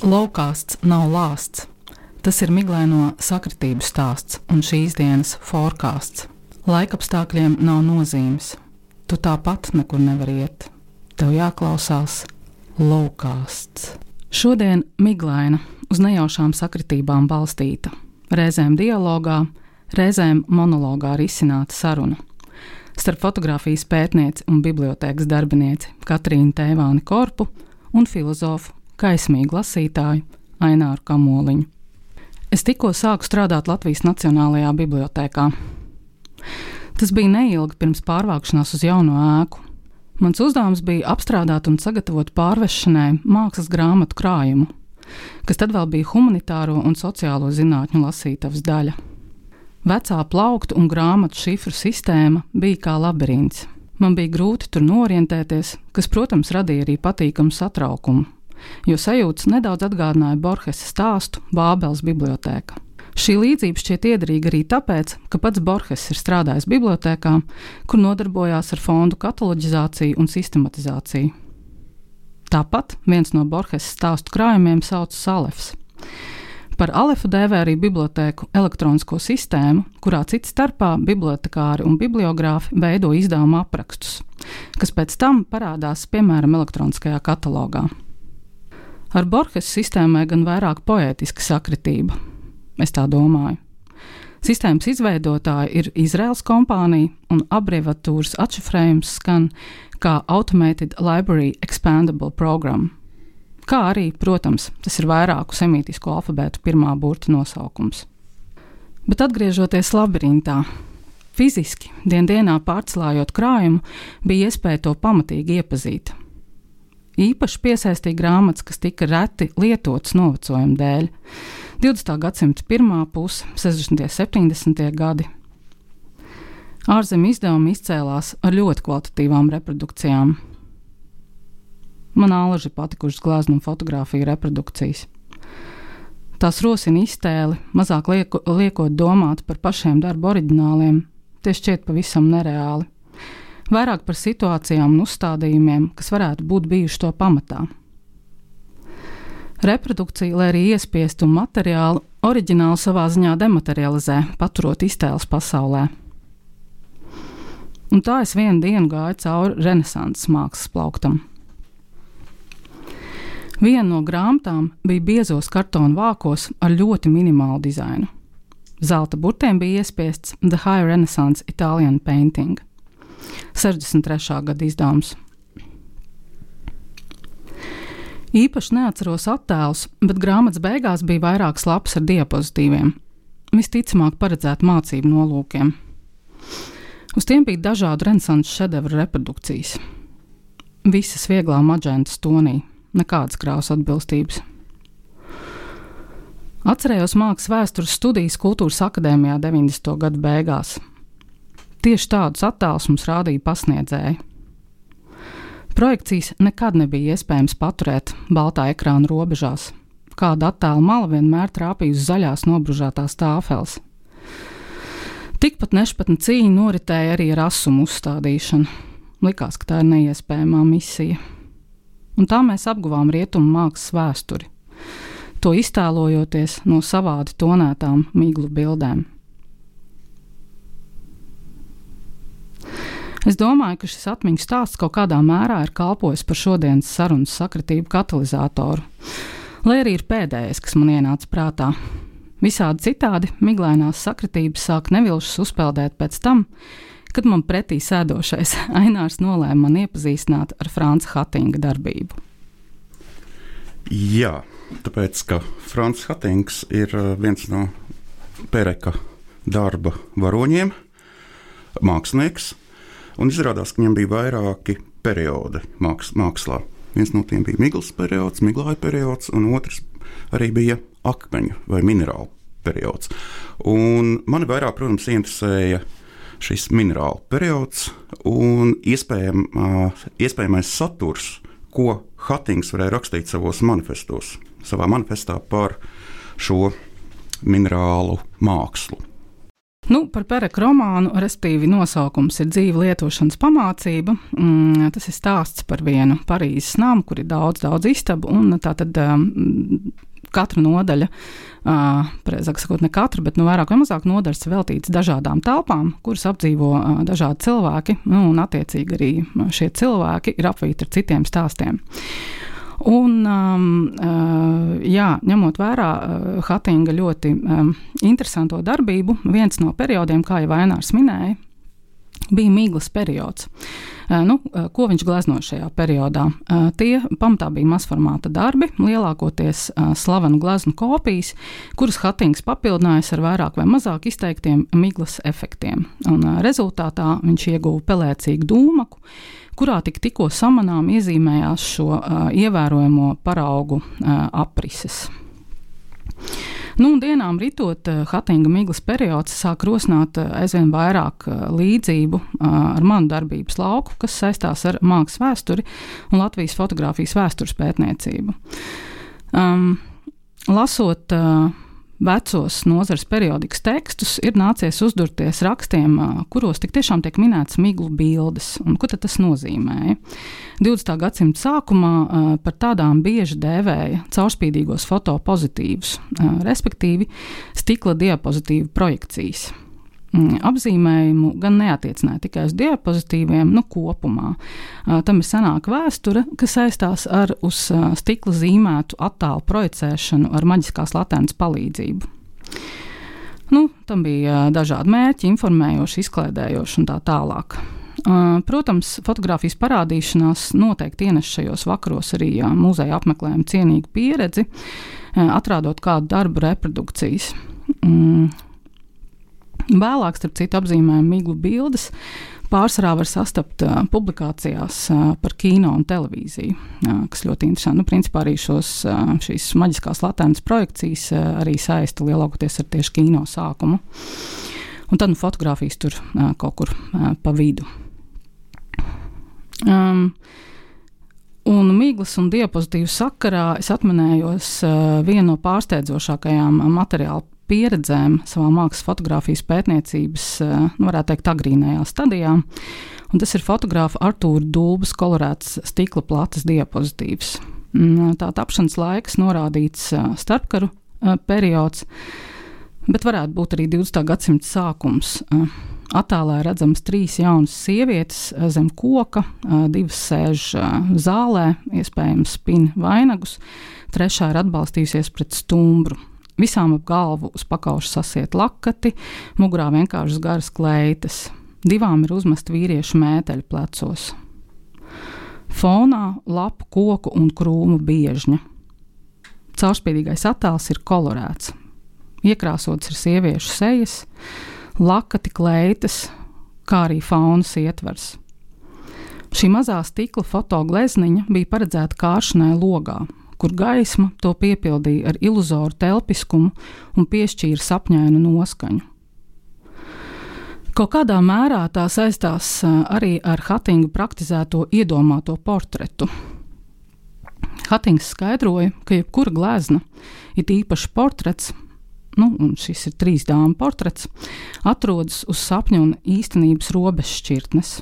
Laukāsts nav lāsts. Tas ir miglaino sakritību stāsts un šīs dienas forecāsts. Laikapstākļiem nav nozīmes. Tu tāpat nekur nevar iet. Tev jāklausās laukāsts. Šodien miglaina, uz nejaušām sakritībām balstīta, reizēm dialogā, reizēm monologā risināta saruna. Starp fotografijas pētnieci un bibliotēkas darbinieci Katrīnu Tēvāni Korpu un filozofu kaismīgu lasītāju Aināru Kamoliņu. Es tikko sāku strādāt Latvijas Nacionālajā bibliotekā. Tas bija neilgi pirms pārvākšanās uz jauno ēku. Mans uzdevums bija apstrādāt un sagatavot pārvešanai mākslas grāmatu krājumu, kas tad vēl bija humanitāro un sociālo zinātņu lasītavas daļa. Vecā plauktu un grāmatu šifru sistēma bija kā labirints. Man bija grūti tur norientēties, kas, protams, radīja arī patīkamu satraukumu jo sajūtas nedaudz atgādināja Borgesa stāstu Bābeles bibliotēkā. Šī līdzība šķiet iederīga arī tāpēc, ka pats Borges ir strādājis bibliotekā, kur nodarbojās ar fondu kataloģizāciju un sistematizāciju. Tāpat viens no Borges stāstu krājumiem sauc Salefs. Par Alefu dēvē arī bibliotēku elektronisko sistēmu, kurā cits starpā bibliotekāri un bibliogrāfi veido izdevuma aprakstus, kas pēc tam parādās piemēram elektroniskajā katalogā. Ar Borges sistēmai gan vairāk poētiska sakritība. Es tā domāju. Sistēmas izveidotāja ir Izraels kompānija, un abreviatūras atšifrējums skan kā Automated Library Expandable Program. Kā arī, protams, tas ir vairāku semītisku alfabētu pirmā burta nosaukums. Bet atgriežoties labirintā, fiziski dien dienā pārcelājot krājumu, bija iespēja to pamatīgi iepazīt. Īpaši piesaistīja grāmatas, kas tika reti lietotas novecojuma dēļ. 20. gadsimta pirmā puse, 60. un 70. gadi. Ārzemju izdevumi izcēlās ar ļoti kvalitatīvām reprodukcijām. Man ālaži patikušas glezno fotografiju reprodukcijas. Tās rosina iztēli, mazāk lieku, liekot domāt par pašiem darba oriģināliem. Tie šķiet pavisam nereāli vairāk par situācijām un uzstādījumiem, kas varētu būt bijuši to pamatā. Reprodukcija, lai arī iespiestu materiālu, oriģināli savā ziņā dematerializē, paturot iztēles pasaulē. Un tā es vienu dienu gāju cauri renesanses mākslas plauktam. Viena no grāmatām bija biezos kartona vākos ar ļoti minimālu dizainu. Zelta burtiem bija iespiests The High Renaissance Italian Painting. 63. gada izdevums. Īpaši neatceros attēlus, bet grāmatas beigās bija vairākas lapas ar diapozitīviem. Visticamāk, paredzēt mācību nolūkiem. Uz tiem bija dažādu renesanses šedevru reprodukcijas. Visas vieglā maģentas tonī, nekādas krāsas atbilstības. Atcerējos mākslas vēstures studijas kultūras akadēmijā 90. gadu beigās. Tieši tādus attēlus mums rādīja pasniedzēji. Projekcijas nekad nebija iespējams paturēt baltā ekrāna robežās. Kāda attēla mala vienmēr trāpīja uz zaļās nobružātās tāfeles. Tikpat nešpatna cīņa noritēja arī ar asumu uzstādīšanu. Likās, ka tā ir neiespējama misija. Un tā mēs apguvām rietumu mākslas vēsturi, to iztēlojoties no savādi tonētām miglu bildēm. Es domāju, ka šis atmiņu stāsts kaut kādā mērā ir kalpojis par šodienas sarunas sakritību katalizatoru, lai arī ir pēdējais, kas man ienāca prātā. Visādi citādi miglainās sakritības sāk nevilšas uzpeldēt pēc tam, kad man pretī sēdošais Ainārs nolēma man iepazīstināt ar Franča Hatinga darbību. Jā, tāpēc, ka Frančs Hatings ir uh, viens no Pereka darba varoņiem, mākslinieks, Un izrādās, ka viņam bija vairāki periodi māks, mākslā. Viens no tiem bija miglas periods, miglāja periods, un otrs arī bija akmeņu vai minerālu periods. Un mani vairāk, protams, interesēja šis minerālu periods un iespējam, iespējamais saturs, ko Hatings varēja rakstīt savos manifestos, savā manifestā par šo minerālu mākslu. Nu, par Pereka romānu, respektīvi, nosaukums ir dzīva lietošanas pamācība. Mm, tas ir stāsts par vienu Parīzes namu, kur ir daudz, daudz istabu, un tā tad um, katra nodaļa, uh, precīzāk sakot, ne katra, bet nu, vairāk vai mazāk nodaļas veltīts dažādām telpām, kuras apdzīvo uh, dažādi cilvēki, nu, un attiecīgi arī šie cilvēki ir apvīti ar citiem stāstiem. Un, um, uh, jā, ņemot vērā uh, Hatinga ļoti um, interesanto darbību, viens no periodiem, kā jau Vainārs minēja, bija mīklas periods. Uh, nu, ko viņš gleznoja šajā periodā? Tie pamatā bija mazformāta darbi, lielākoties slavenu gleznu kopijas, kuras Hatings papildinājis ar vairāk vai mazāk izteiktiem mīklas efektiem. Un, rezultātā viņš ieguva pelēcīgu dūmaku kurā tik, tikko samanām iezīmējās šo uh, ievērojamo paraugu uh, aprises. Nu, dienām ritot, Hatinga miglas periods sāk rosināt aizvien vairāk līdzību ar manu darbības lauku, kas saistās ar mākslas vēsturi un Latvijas fotografijas vēstures pētniecību. Um, lasot uh, vecos nozares periodikas tekstus, ir nācies uzdurties rakstiem, kuros tik tiešām tiek minētas miglu bildes. Un, ko tas nozīmē? 20. gadsimta sākumā par tādām bieži dēvēja caurspīdīgos fotopozitīvus, respektīvi stikla diapozitīvu projekcijas. Mm, apzīmējumu gan neatiecināja tikai uz diapozitīviem, nu, kopumā. Tam ir senāka vēsture, kas saistās ar uz stikla zīmētu attēlu projicēšanu ar maģiskās latēnas palīdzību. Nu, tam bija dažādi mērķi, informējoši, izklaidējoši un tā tālāk. Protams, fotografijas parādīšanās noteikti ienes šajos vakaros arī muzeja apmeklējumu cienīgu pieredzi, atrādot kādu darbu reprodukcijas. Vēlāk, starp citu, apzīmējumu miglu bildes pārsvarā var sastapt uh, publikācijās uh, par kino un televīziju, uh, kas ļoti interesanti. Nu, principā arī šos, uh, šīs maģiskās latēnas projekcijas uh, arī saista lielākoties ar tieši kino sākumu. Un tad nu, fotografijas tur uh, kaut kur uh, pa vidu. Um, Un miglas un diapozitīvu sakarā es atminējos uh, vienu no pārsteidzošākajām materiālu pieredzēm savā mākslas fotografijas pētniecības, eh, nu, varētu teikt, agrīnajā stadijā. Un tas ir fotografa Artūra Dulbas kolorēts stikla plates diapozitīvs. Mm, tā tapšanas laiks norādīts eh, starpkaru eh, periods, bet varētu būt arī 20. gadsimta sākums. Attēlā redzams trīs jaunas sievietes zem koka, divas sēž zālē, iespējams, spin vainagus, trešā ir atbalstījusies pret stumbru. Visām ap galvu uz pakauša sasiet lakati, mugurā vienkāršas garas kleitas. Divām ir uzmest vīriešu mēteļu plecos. Fonā lapu, koku un krūmu biežņa. Caurspīdīgais attēls ir kolorēts. Iekrāsots ir sieviešu sejas, lakati, kleitas, kā arī faunas ietvers. Šī mazā stikla fotoglezniņa bija paredzēta kāršanai logā, kur gaisma to piepildīja ar iluzoru telpiskumu un piešķīra sapņainu noskaņu. Kaut kādā mērā tā saistās arī ar Hatinga praktizēto iedomāto portretu. Hatings skaidroja, ka jebkura glezna, it īpaši portrets, nu, un šis ir trīs dāmas portrets, atrodas uz sapņu un īstenības robežšķirtnes.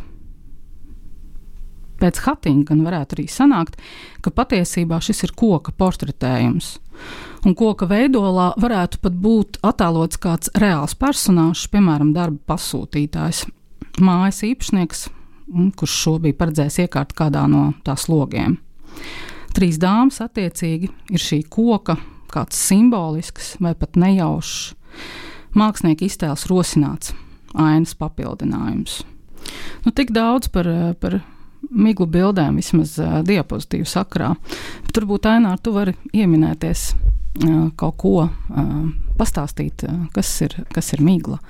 Pēc Hatinga gan varētu arī sanākt, ka patiesībā šis ir koka portretējums. Un koka veidolā varētu pat būt attēlots kāds reāls personāžs, piemēram, darba pasūtītājs, mājas īpašnieks, kurš šo bija paredzējis iekārt kādā no tās logiem. Trīs dāmas attiecīgi ir šī koka, kāds simbolisks vai pat nejaušs mākslinieka iztēles rosināts, ainas papildinājums. Nu, tik daudz par, par miglu bildēm, vismaz uh, diapozitīvu sakrā. Bet varbūt Ainār, tu vari ieminēties uh, kaut ko, uh, pastāstīt, uh, kas, ir, kas ir migla.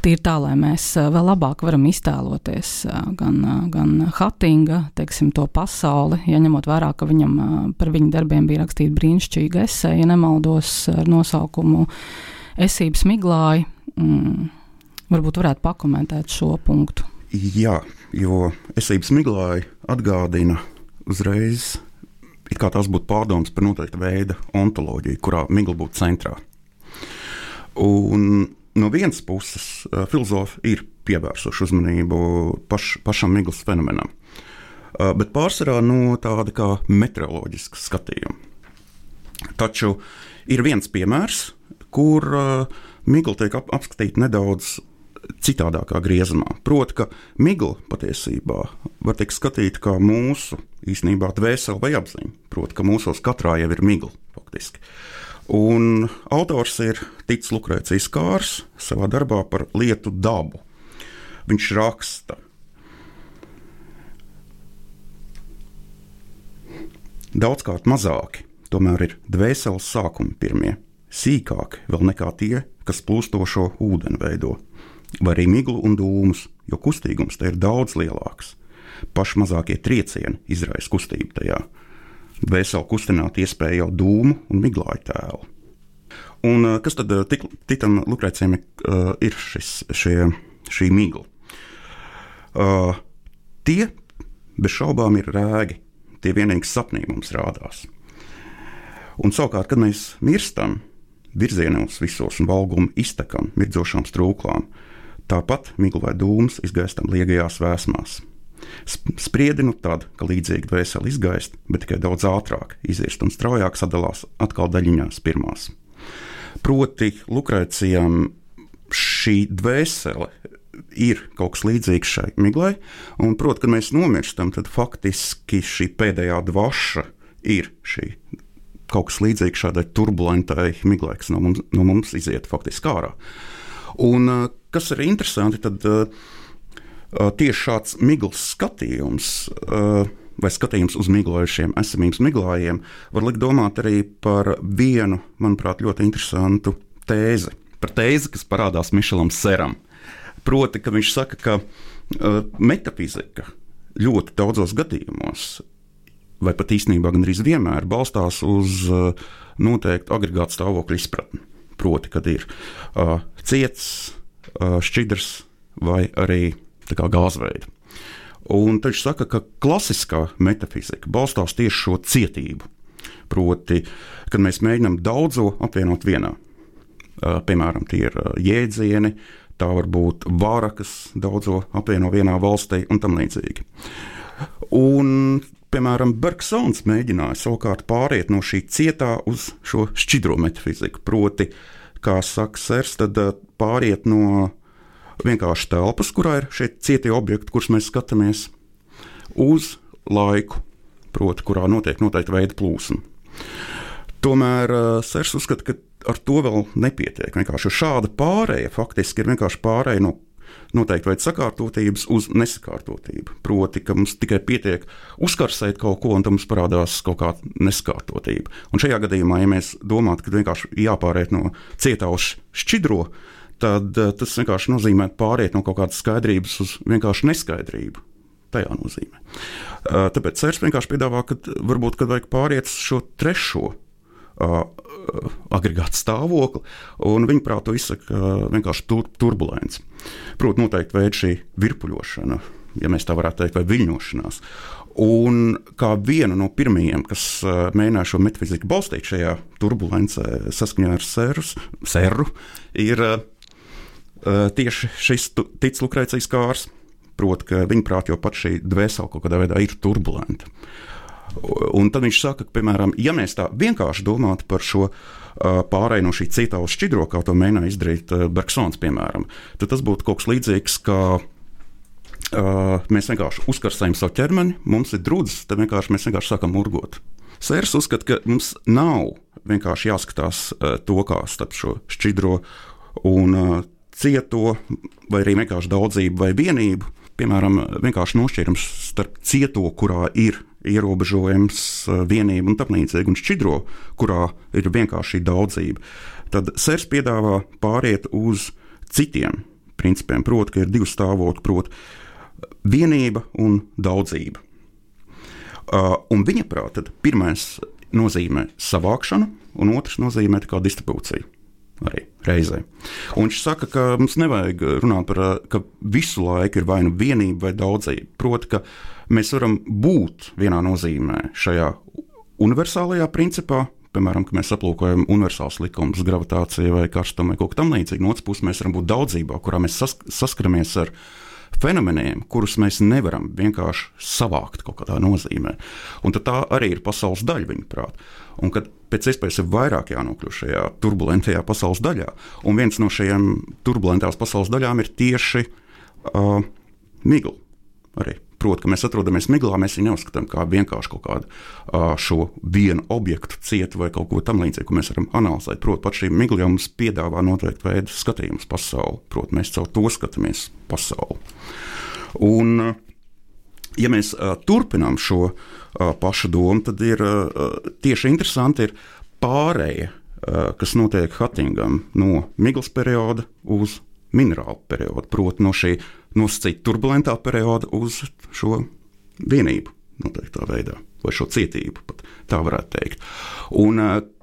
Tīri tā, lai mēs uh, vēl labāk varam iztēloties uh, gan, uh, gan Hatinga, teiksim, to pasauli, ja ņemot vērā, ka viņam par viņa darbiem bija rakstīta brīnišķīga esēja, ja nemaldos ar nosaukumu Esības miglāji. Mm, varbūt varētu pakomentēt šo punktu. Jā, jo esības miglāji atgādina uzreiz, kā tās būtu pārdomas par noteikta veida ontoloģiju, kurā migla būtu centrā. Un no vienas puses filozofi ir pievērsuši uzmanību paš, pašam miglas fenomenam, bet pārsvarā no tāda kā meteoroloģiska skatījuma. Taču ir viens piemērs, kur migla tiek ap, apskatīta nedaudz citādākā griezumā. Proti, ka migla patiesībā var tikt skatīta kā mūsu īstenībā dvēsele vai apziņa. Proti, ka mūsos katrā jau ir migla faktiski. Un autors ir Tīts Lukrēcijas Kārs savā darbā par lietu dabu. Viņš raksta, Daudzkārt mazāki, tomēr ir dvēseles sākumi pirmie, sīkāki vēl nekā tie, kas plūstošo ūdeni veido, vai arī miglu un dūmus, jo kustīgums te ir daudz lielāks. Paši mazākie triecieni izraisa kustību tajā, Dvēseli kustināt iespēja jau dūmu un miglāju tēlu. Un, eh, kas tad tik, Titam Lukrēcijam uh, ir šis, šie, šī migla? Uh, tie bez šaubām ir rēgi, tie vienīgi sapnī mums rādās. Un savukārt, kad mēs mirstam, virzienos visos un valgumu iztekam, mirdzošām strūklām, tāpat migla vai dūms izgaistam liegajās vēsmās. Spriedi nu tad, ka līdzīgi dvēseli izgaist, bet tikai daudz ātrāk izirst un straujāk sadalās atkal daļiņās pirmās. Proti, Lukrēcijam šī dvēsele ir kaut kas līdzīgs šai miglai, un, proti, kad mēs nomirstam, tad faktiski šī pēdējā dvaša ir šī kaut kas līdzīgs šādai turbulentai miglai, kas no mums, no mums iziet faktiski ārā. Un, kas ir interesanti, tad uh, tieši šāds miglas skatījums. Vai skatījums uz miglojušiem esamības miglājiem var likt domāt arī par vienu, manuprāt, ļoti interesantu tēzi. Par tēzi, kas parādās Mišelam Seram. Proti, ka viņš saka, ka uh, metafizika ļoti daudzos gadījumos, vai pat īstenībā gandrīz vienmēr balstās uz uh, noteiktu agregātu stāvokļu izpratni. Proti, kad ir uh, ciets, uh, šķidrs vai arī gāzveida. Un viņš saka, ka klasiskā metafizika balstās tieši šo cietību. Proti, kad mēs mēģinām daudzo apvienot vienā. Piemēram, tie ir jēdzieni, tā var būt vara, kas daudzo apvieno vienā valstī un tam līdzīgi. Un, piemēram, Bergsons mēģināja savukārt pāriet no šī cietā uz šo šķidro metafiziku. Proti, kā saka Sērs, tad pāriet no vienkārši telpas, kurā ir šie cietie objekti, kurus mēs skatāmies, uz laiku, proti, kurā notiek noteikta veida plūsma. Tomēr uh, Sērs uzskata, ka ar to vēl nepietiek. Vienkārši šāda pārēja faktiski ir vienkārši pārēja no noteikti veida sakārtotības uz nesakārtotību. Proti, ka mums tikai pietiek uzkarsēt kaut ko, un tam parādās kaut kāda nesakārtotība. Un šajā gadījumā, ja mēs domājam, ka vienkārši jāpāriet no cietā uz šķidro, tad eh, tas vienkārši nozīmē pāriet no kaut kādas skaidrības uz vienkārši neskaidrību. Tajā nozīmē. Eh, tāpēc Cērs vienkārši piedāvā, ka varbūt kad vajag pāriet uz šo trešo agregātu stāvokli, un viņa prāt to izsaka uh, vienkārši tur, turbulence. Protams, noteikti veid šī virpuļošana, ja mēs tā varētu teikt, vai viļņošanās. Un kā vienu no pirmajiem, kas uh, mēģināja šo metafiziku balstīt šajā turbulencē, saskaņā ar sēru, ir uh, tieši šis tic Lukrēcijas kārs. Proti, ka viņa prāt jau pat šī dvēsele kaut kādā veidā ir turbulenta. Un tad viņš saka, ka, piemēram, ja mēs tā vienkārši domātu par šo uh, pārēju no šī citā uz šķidro, kā to mēģināja izdarīt uh, Bergsons, piemēram, tad tas būtu kaut kas līdzīgs, uh, mēs vienkārši uzkarsējam savu ķermeni, mums ir drudzis, tad vienkārši mēs vienkārši sākam murgot. Sērs uzskata, ka mums nav vienkārši jāskatās uh, to kā starp šo šķidro un uh, cieto, vai arī vienkārši daudzību vai vienību. Piemēram, vienkārši nošķīrums starp cieto, kurā ir ierobežojums, eh, vienība un tam līdzīgi, un šķidro, kurā ir vienkārši daudzība. Tad sērs piedāvā pāriet uz citiem principiem, proti, ka ir divi stāvokļi, proti, vienība un daudzība. Uh, un viņa prātā pirmais nozīmē savākšanu, un otrs nozīmē distribūciju arī reizē. Un viņš saka, ka mums nevajag runāt par to, ka visu laiku ir vai nu vienība vai daudzība. Proti, ka mēs varam būt vienā nozīmē šajā universālajā principā, piemēram, ka mēs aplūkojam universāls likums, gravitāciju vai karstumu vai kaut ko tamlīdzīgu. No otras puses, mēs varam būt daudzībā, kurā mēs sas saskaramies ar fenomeniem, kurus mēs nevaram vienkārši savākt kaut kādā nozīmē. Un tā arī ir pasaules daļa, viņuprāt. Un kad pēc iespējas ir vairāk jānokļūst šajā turbulentajā pasaules daļā, un viens no šiem turbulentās pasaules daļām ir tieši uh, migla arī. Proti, ka mēs atrodamies miglā, mēs viņu neuzskatām par vienkārši kaut kādu šo vienu objektu, cietu vai kaut ko tamlīdzīgu, ko mēs varam analizēt. Proti, pat šī migla jau mums piedāvā noteiktu veidu skatījumus pasauli. Proti, mēs caur to skatāmies pasauli. Un, ja mēs uh, turpinām šo uh, pašu domu, tad ir uh, tieši interesanti ir pārēja, uh, kas notiek Hattingam no miglas perioda uz minerālu periodu, proti, no šī nosacīta turbulentā perioda uz šo vienību, noteiktā veidā, vai šo cietību, pat tā varētu teikt. Un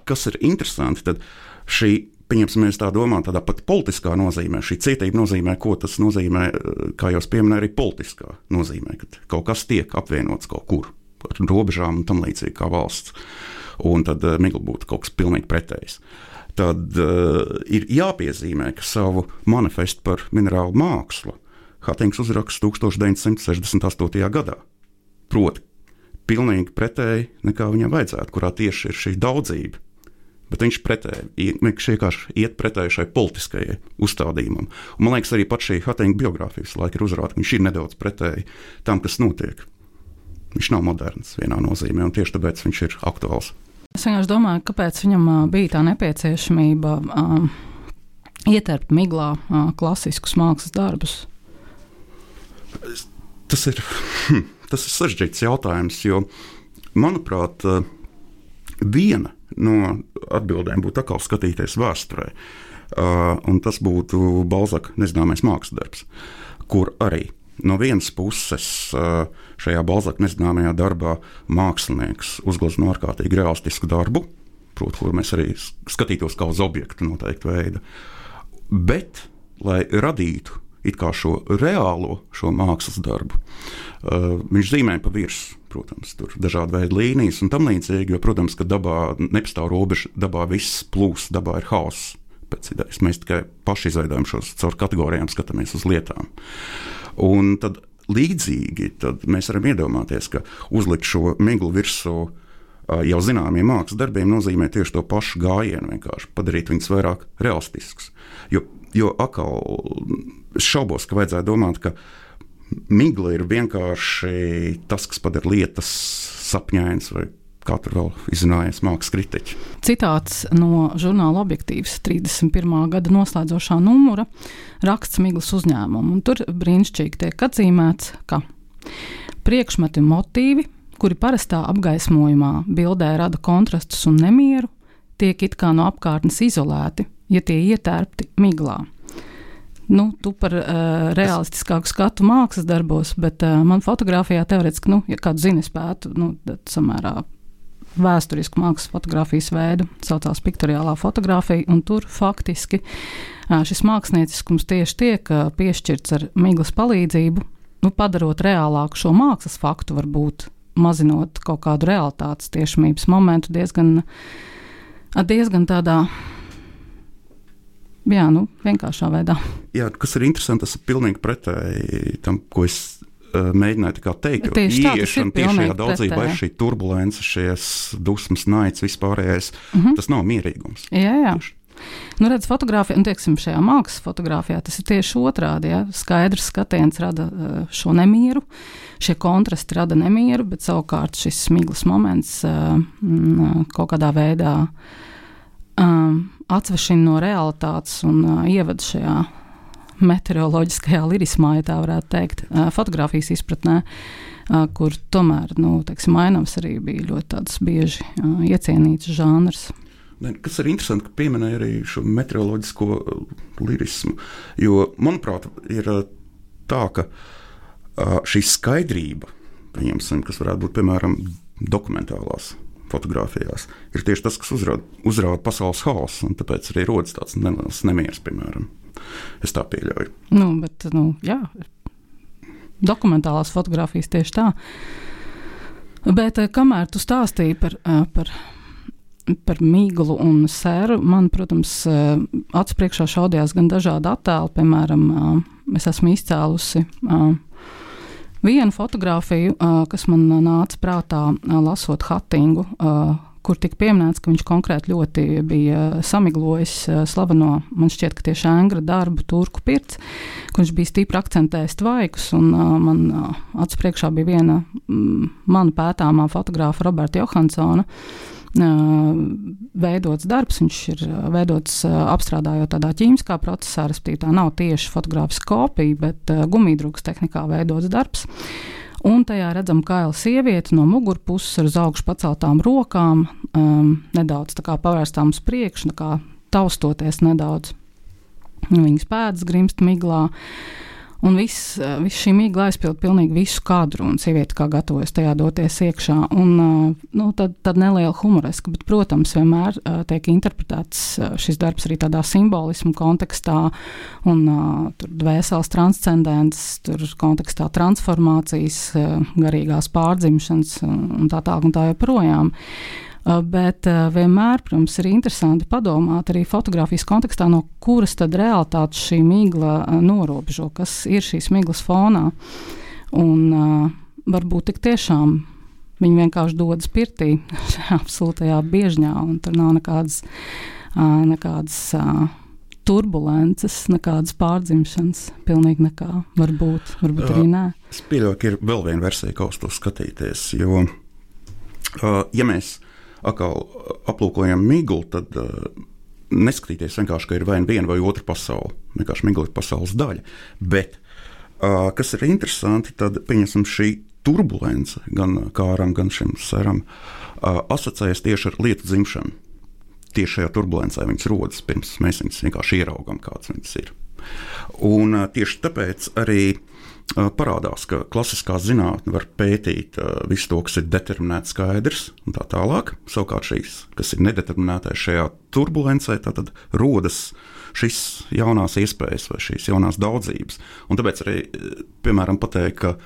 kas ir interesanti, tad šī. Pieņemsim, mēs tā domājam, tādā pat politiskā nozīmē. Šī cietība nozīmē, ko tas nozīmē, kā jau pieminēju, arī politiskā nozīmē, ka kaut kas tiek apvienots kaut kur ar robežām un tam līdzīgi kā valsts. Un tad migla būtu kaut kas pilnīgi pretējs. Tad uh, ir jāpiezīmē, ka savu manifestu par minerālu mākslu Hatings uzraksta 1968. gadā. Proti, pilnīgi pretēji nekā viņam vajadzētu, kurā tieši ir šī daudzība. Bet viņš pretēji, vienkārši iet pretēji šai politiskajai uzstādījumam. Un, man liekas, arī pat šī Hatinga biogrāfijas laika ir uzrādīta, ka viņš ir nedaudz pretēji tam, kas notiek. Viņš nav moderns vienā nozīmē, un tieši tāpēc viņš ir aktuāls. Es vienkārši domāju, kāpēc viņam bija tā nepieciešamība um, ieterpt miglā uh, klasiskus mākslas darbus. Tas ir, hm, tas ir sarežģīts jautājums, jo, manuprāt, viena no atbildēm būtu atkal skatīties vēsturē. Un tas būtu Balzaka nezināmais mākslas darbs, kur arī no vienas puses šajā Balzaka nezināmajā darbā mākslinieks uzglezno ārkārtīgi realistisku darbu, proti, kur mēs arī skatītos kā uz objektu noteikta veida. Bet, lai radītu šo reālo šo mākslas darbu. Uh, viņš zīmē pa virsmu, protams, tur ir dažādi veidi līnijas un tam līdzīgi, jo, protams, ka dabā nepastāv robeža, dabā viss plūs, dabā ir idejas mēs tikai paši izveidojam šos caur kategorijām, skatāmies uz lietām. Un tad līdzīgi tad mēs varam iedomāties, ka uzlikt šo miglu virsū uh, jau zināmiem mākslas darbiem nozīmē tieši to pašu gājienu, vienkārši padarīt viņus vairāk realistiskus. Jo Jo atkal šaubos, ka vajadzētu domāt, ka migla ir vienkārši tas, kas padara lietas sapņainas vai kā tur vēl izzinājies mākslas kritiķi. Citāts no žurnāla objektīvs 31. gada noslēdzošā numura raksts Miglas uzņēmumu. Tur brīnišķīgi tiek atzīmēts, ka priekšmeti un motīvi, kuri parastā apgaismojumā bildē rada kontrastus un nemieru, tiek it kā no apkārtnes izolēti ja tie ietērpti miglā. Nu, tu par uh, realistiskāku skatu mākslas darbos, bet uh, man fotografijā teorētiski, nu, ja kādu zini, spētu, nu, samērā vēsturisku mākslas fotografijas veidu, saucās piktoriālā fotografija, un tur faktiski uh, šis mākslinieciskums tieši tiek uh, piešķirts ar miglas palīdzību, nu, padarot reālāku šo mākslas faktu, varbūt mazinot kaut kādu realitātes tiešamības momentu diezgan, diezgan tādā jā, nu, vienkāršā veidā. Jā, kas ir interesanti, tas ir pilnīgi pretēji tam, ko es uh, mēģināju teikt. Tieši tā, ieiešana tiešajā daudzībā ir šī turbulence, šīs dusmas, naids, vispārējais. Uh mhm. -huh. Tas nav mierīgums. Jā, jā. Tieši. Nu, redz, fotografija, un teiksim, šajā mākslas fotografijā tas ir tieši otrādi. Ja? Skaidrs skatiens rada šo nemieru, šie kontrasti rada nemieru, bet savukārt šis smiglas moments uh, kaut kādā veidā atvešina no realitātes un ievada šajā meteoroloģiskajā lirismā, ja tā varētu teikt, fotografijas izpratnē, kur tomēr, nu, teiksim, ainavas arī bija ļoti bieži uh, iecienīts žanrs. Kas ir interesanti, ka pieminēja arī šo meteoroloģisko uh, lirismu, jo, manuprāt, ir uh, tā, ka uh, šī skaidrība, kas varētu būt piemēram dokumentālās fotografijās, ir tieši tas, kas uzrāda, uzrāda pasaules hausu, un tāpēc arī rodas tāds neliels nemieris, piemēram. Es tā pieļauju. Nu, bet, nu, jā, dokumentālās fotografijas tieši tā. Bet eh, kamēr tu stāstīji par, eh, par par miglu un sēru man, protams, acu priekšā šaudījās gan dažādi attēli, piemēram, es esmu izcēlusi vienu fotografiju, kas man nāca prātā, lasot Hattingu kur tika pieminēts, ka viņš konkrēti ļoti bija samiglojis slaveno, man šķiet, ka tieši ēngra darbu turku pirts, kur viņš bija stipri akcentējis tvaikus, un man acu priekšā bija viena mana pētāmā fotografa Roberta Johansona. Uh, veidots darbs, viņš ir veidots apstrādājot tādā ķīmiskā procesā, respektīvi tā nav tieši fotogrāfiska kopija, bet gumijdrukas tehnikā veidots darbs. Un tajā redzam kaila sievieti no mugurpuses ar uz augšu paceltām rokām, um, nedaudz pavērstām uz priekšu, taustoties nedaudz. Viņas pēdas grimst miglā. Un viss, eh, viss šī mīkla aizpild pilnīgi visu kadru, un sieviete kā gatavojas tajā doties iekšā. Un, eh, nu, tad, tad neliela humoreska, bet, protams, vienmēr uh, tiek interpretēts šis darbs arī tādā simbolismu kontekstā, un tur dvēseles transcendents, tur kontekstā transformācijas, garīgās pārdzimšanas un, tā tālāk un tā joprojām. Uh, bet uh, vienmēr, protams, ir interesanti padomāt arī fotografijas kontekstā, no kuras tad realitātes šī migla uh, norobežo, kas ir šīs miglas fonā. Un varbūt tik tiešām viņi vienkārši dodas pirtī šajā absolūtajā biežņā, un tur nav nekādas, nekādas turbulences, nekādas pārdzimšanas, pilnīgi nekā. Varbūt, varbūt arī nē. Ka ir vēl viena versija, kā uz to skatīties. Jo, ja mēs atkal aplūkojam miglu, tad uh, neskatīties vienkārši, ka ir vai nu viena vai otra pasaule. Vienkārši migla ir pasaules daļa. Bet, uh, kas ir interesanti, tad pieņemsim šī turbulence gan kāram, gan šim seram uh, asociējas tieši ar lietu dzimšanu. Tieši šajā turbulencē viņas rodas, pirms mēs viņus vienkārši ieraugām, kādas viņas ir. Un uh, tieši tāpēc arī parādās, ka klasiskā zinātne var pētīt visu to, kas ir determinēts, skaidrs un tā tālāk. Savukārt šīs, kas ir nedeterminētais šajā turbulencē, tad rodas šīs jaunās iespējas vai šīs jaunās daudzības. Un tāpēc arī, piemēram, pateikt, ka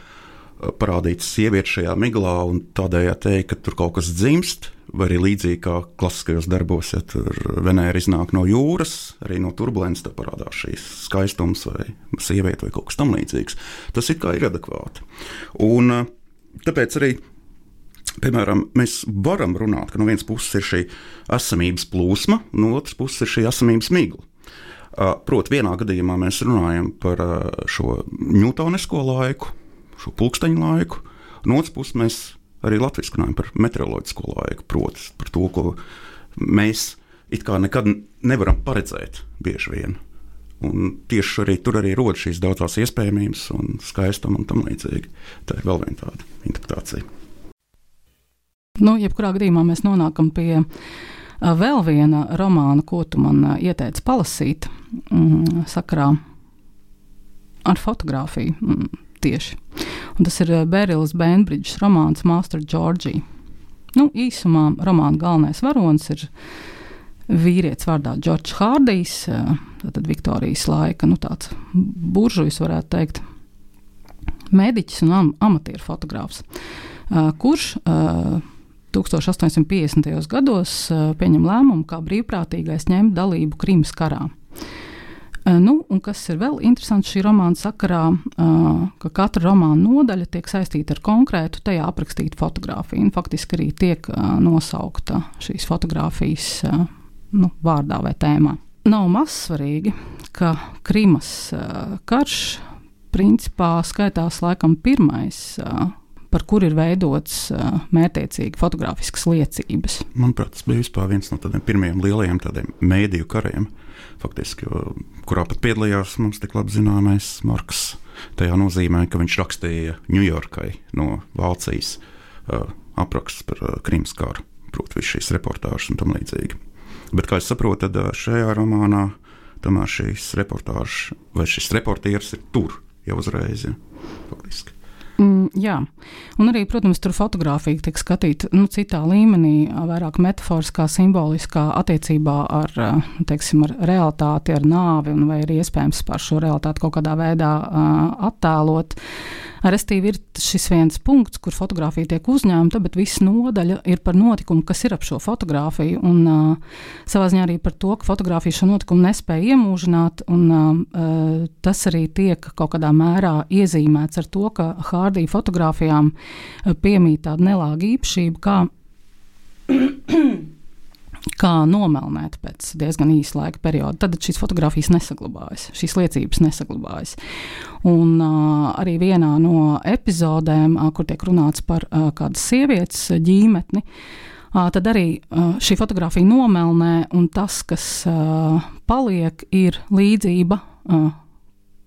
parādīt sievieti šajā miglā un tādējādi teikt, ka tur kaut kas dzimst, vai arī līdzīgi kā klasiskajos darbos, ja tur Venēra iznāk no jūras, arī no turbulences parādās šīs skaistums vai sieviete vai kaut kas tamlīdzīgs. Tas it kā ir adekvāti. Un eh, tāpēc arī. Piemēram, mēs varam runāt, ka no vienas puses ir šī esamības plūsma, no otras puses ir šī esamības migla. Eh, proti, vienā gadījumā mēs runājam par eh, šo ņūtonisko laiku, šo pulksteņu laiku, no otras puses mēs arī latviešu runājam par meteoroloģisko laiku, proti, par to, ko mēs it kā nekad nevaram paredzēt bieži vien. Un tieši arī tur arī rodas šīs daudzās iespējamības un skaistuma un tam līdzīgi. Tā ir vēl viena tāda interpretācija. Nu, jebkurā gadījumā mēs nonākam pie vēl viena romāna, ko tu man ieteici palasīt mm, sakarā ar fotografiju. Mm, tieši. Un tas ir Bērils Bainbridges romāns Master Georgie. Nu, īsumā romāna galvenais varonis ir vīrietis vārdā Džordžs Hārdijs, tad Viktorijas laika, nu buržujs varētu teikt, mediķis un am amatieru fotogrāfs, kurš 1850. gados pieņem lēmumu kā brīvprātīgais ņemt dalību Krimas karā. Eh, nu, un kas ir vēl interesants šī romāna sakarā, eh, ka katra romāna nodaļa tiek saistīta ar konkrētu tajā aprakstītu fotografiju. Un faktiski arī tiek eh, nosaukta šīs fotografijas nu, vārdā vai tēmā. Nav mazsvarīgi, ka Krimas karš principā skaitās laikam pirmais par kuru ir veidots uh, mērķiecīgi fotografiskas liecības. Manuprāt, tas bija vispār viens no tādiem pirmajiem lielajiem mēdīju kariem, faktiski, kurā pat piedalījās mums tik labi zināmais Marks. Tajā nozīmē, ka viņš rakstīja Ņujorkai no Vācijas uh, aprakstus par uh, Krimas karu, proti, visas šīs reportāžas un tam līdzīgi. Bet, kā es saprotu, tad uh, šajā romānā tomēr šīs reportāžas vai šis reportieris ir tur jau uzreiz. Ja, faktiski. Mm, jā, un arī, protams, tur fotografija tiek skatīta nu, citā līmenī, vairāk metaforiskā, simboliskā attiecībā ar, teiksim, ar realitāti, ar nāvi, vai ir iespējams par šo realitāti kaut kādā veidā uh, attēlot. Restīvi ir šis viens punkts, kur fotografija tiek uzņemta, bet viss nodaļa ir par notikumu, kas ir ap šo fotografiju. Un uh, savā ziņā arī par to, ka fotografija šo notikumu nespēja iemūžināt, un uh, tas arī tiek kaut kādā mērā iezīmēts ar to, ka Hārdija fotografijām piemīt tāda nelāga īpašība, kā kā nomelnēt pēc diezgan īsa laika perioda. Tad šīs fotogrāfijas nesaglabājas, šīs liecības nesaglabājas. Un uh, arī vienā no epizodēm, uh, kur tiek runāts par uh, kādas sievietes ģīmetni, uh, tad arī uh, šī fotografija nomelnē, un tas, kas uh, paliek, ir līdzība. Uh,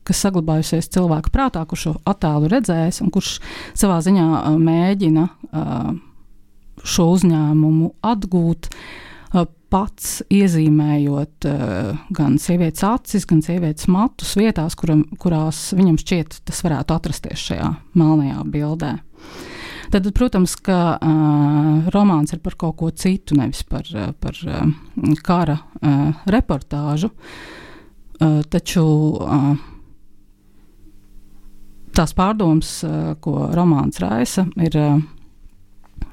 kas saglabājusies cilvēka prātā, kurš šo attēlu redzējis un kurš savā ziņā mēģina šo uzņēmumu atgūt, pats iezīmējot gan sievietes acis, gan sievietes matus vietās, kuram, kurās viņam šķiet tas varētu atrasties šajā melnajā bildē. Tad, protams, ka uh, romāns ir par kaut ko citu, nevis par, par uh, kara uh, reportāžu. Uh, taču uh, tās pārdomas, uh, ko romāns raisa, ir uh,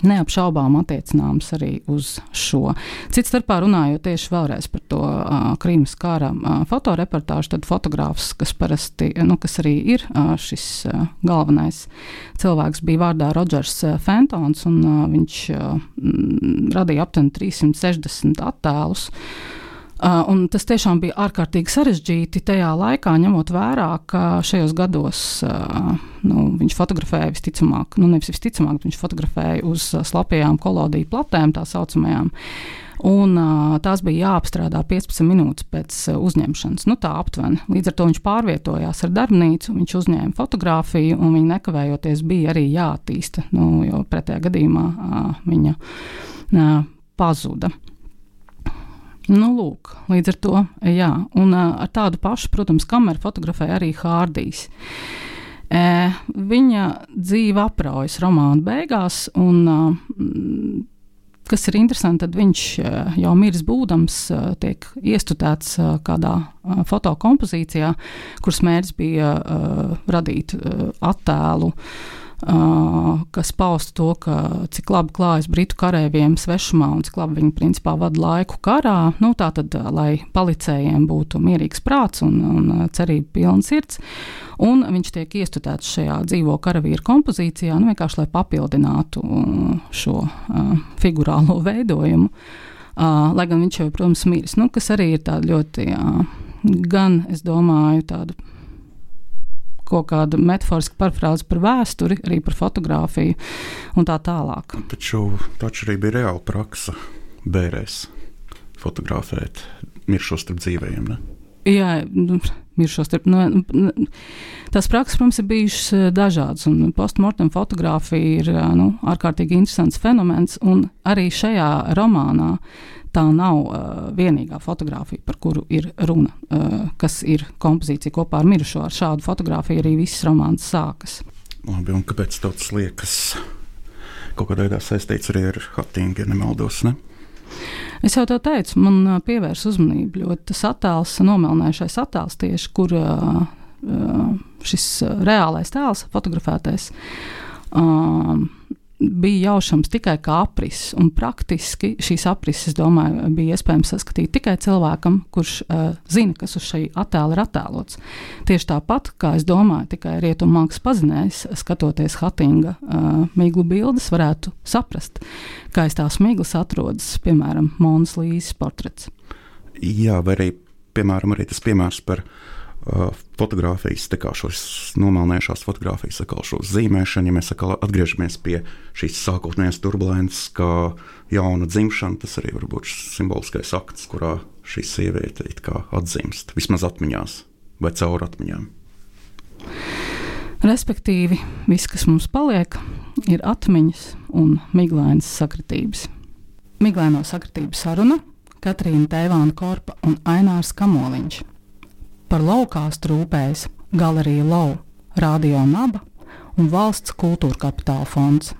neapšaubām attiecināms arī uz šo. Cits starpā runājot tieši vēlreiz par to uh, Krīmas kara uh, fotoreportāžu, tad fotogrāfs, kas parasti, nu, kas arī ir uh, šis uh, galvenais cilvēks, bija vārdā Rodžers Fentons, un uh, viņš uh, radīja aptuveni 360 attēlus. Uh, un tas tiešām bija ārkārtīgi sarežģīti tajā laikā, ņemot vērā, ka šajos gados nu, viņš fotografēja visticamāk, nu nevis visticamāk, viņš fotografēja uz slapjām kolodiju platēm, tā saucamajām. Un, tās bija jāapstrādā 15 minūtes pēc uzņemšanas. Nu, tā aptuveni. Līdz ar to viņš pārvietojās ar darbnīcu, viņš uzņēma fotografiju, un viņa nekavējoties bija arī jāattīsta, nu, jo pretējā gadījumā viņa pazuda. Nu, lūk, līdz ar to, jā, un ar tādu pašu, protams, kameru fotografēja arī Hārdijs. E, viņa dzīve apraujas romāna beigās, un kas ir interesanti, tad viņš jau miris būdams, tiek iestudēts kādā fotokompozīcijā, kuras mērķis bija radīt attēlu kas pausta to, ka cik labi klājas britu karavīriem svešumā un cik labi viņi principā vada laiku karā. Nu, tā tad, lai palicējiem būtu mierīgs prāts un, un cerība pilns sirds. Un viņš tiek iestudēts šajā dzīvo karavīru kompozīcijā, nu, vienkārši lai papildinātu šo uh, figurālo veidojumu. Uh, lai gan viņš jau, protams, miris, nu, kas arī ir ļoti, uh, gan, es domāju, tāda kaut kāda metaforiska parafrāze par vēsturi, arī par fotografiju un tā tālāk. Taču, taču arī bija reāla praksa bērēs fotografēt miršos starp dzīvējiem. Ne? Jā, miršos starp. Nu, tās prakses, protams, ir bijušas eh, dažādas, un postmortem fotografija ir eh, nu, ārkārtīgi interesants fenomens. Arī šajā romānā tā nav uh, vienīgā fotografija, par kuru ir runa, uh, kas ir kompozīcija kopā ar mirušo. Ar šādu fotografiju arī viss romāns sākas. Labi, un kāpēc tas liekas kaut kādā veidā saistīts arī ar Hattingu, ja nemaldos? Ne? Es jau tā teicu, man pievērsa uzmanību ļoti tas attēls, nomelnējušais attēls tieši, kur šis reālais tēls, fotografētais, uh, bija jaušams tikai kā aprises. Un praktiski šīs aprises, domāju, bija iespējams saskatīt tikai cilvēkam, kurš uh, zina, kas uz šī attēla ir attēlots. Tieši tāpat, kā es domāju, tikai rietumu mākslas pazinējs, skatoties Hatinga uh, miglu bildes, varētu saprast, kā aiz tās miglas atrodas, piemēram, Monas Līsas portrets. Jā, vai arī, piemēram, arī tas piemērs par viņa fotografijas, kā šos nomalnējušās fotografijas, kā šo zīmēšanu, ja mēs atgriežamies pie šīs sākotnējās turbulences, kā jauna dzimšana, tas arī var būt simboliskais akts, kurā šī sieviete atzīst, vismaz atmiņās vai caur atmiņām. Respektīvi, viss, kas mums paliek, ir atmiņas un miglainas sakritības. Miglaino sakritību saruna Katrīna Tēvāna Korpa un Ainārs Kamoliņš par laukās trūpējas galerija Lau, Radio Naba un valsts kultūra kapitāla fonds.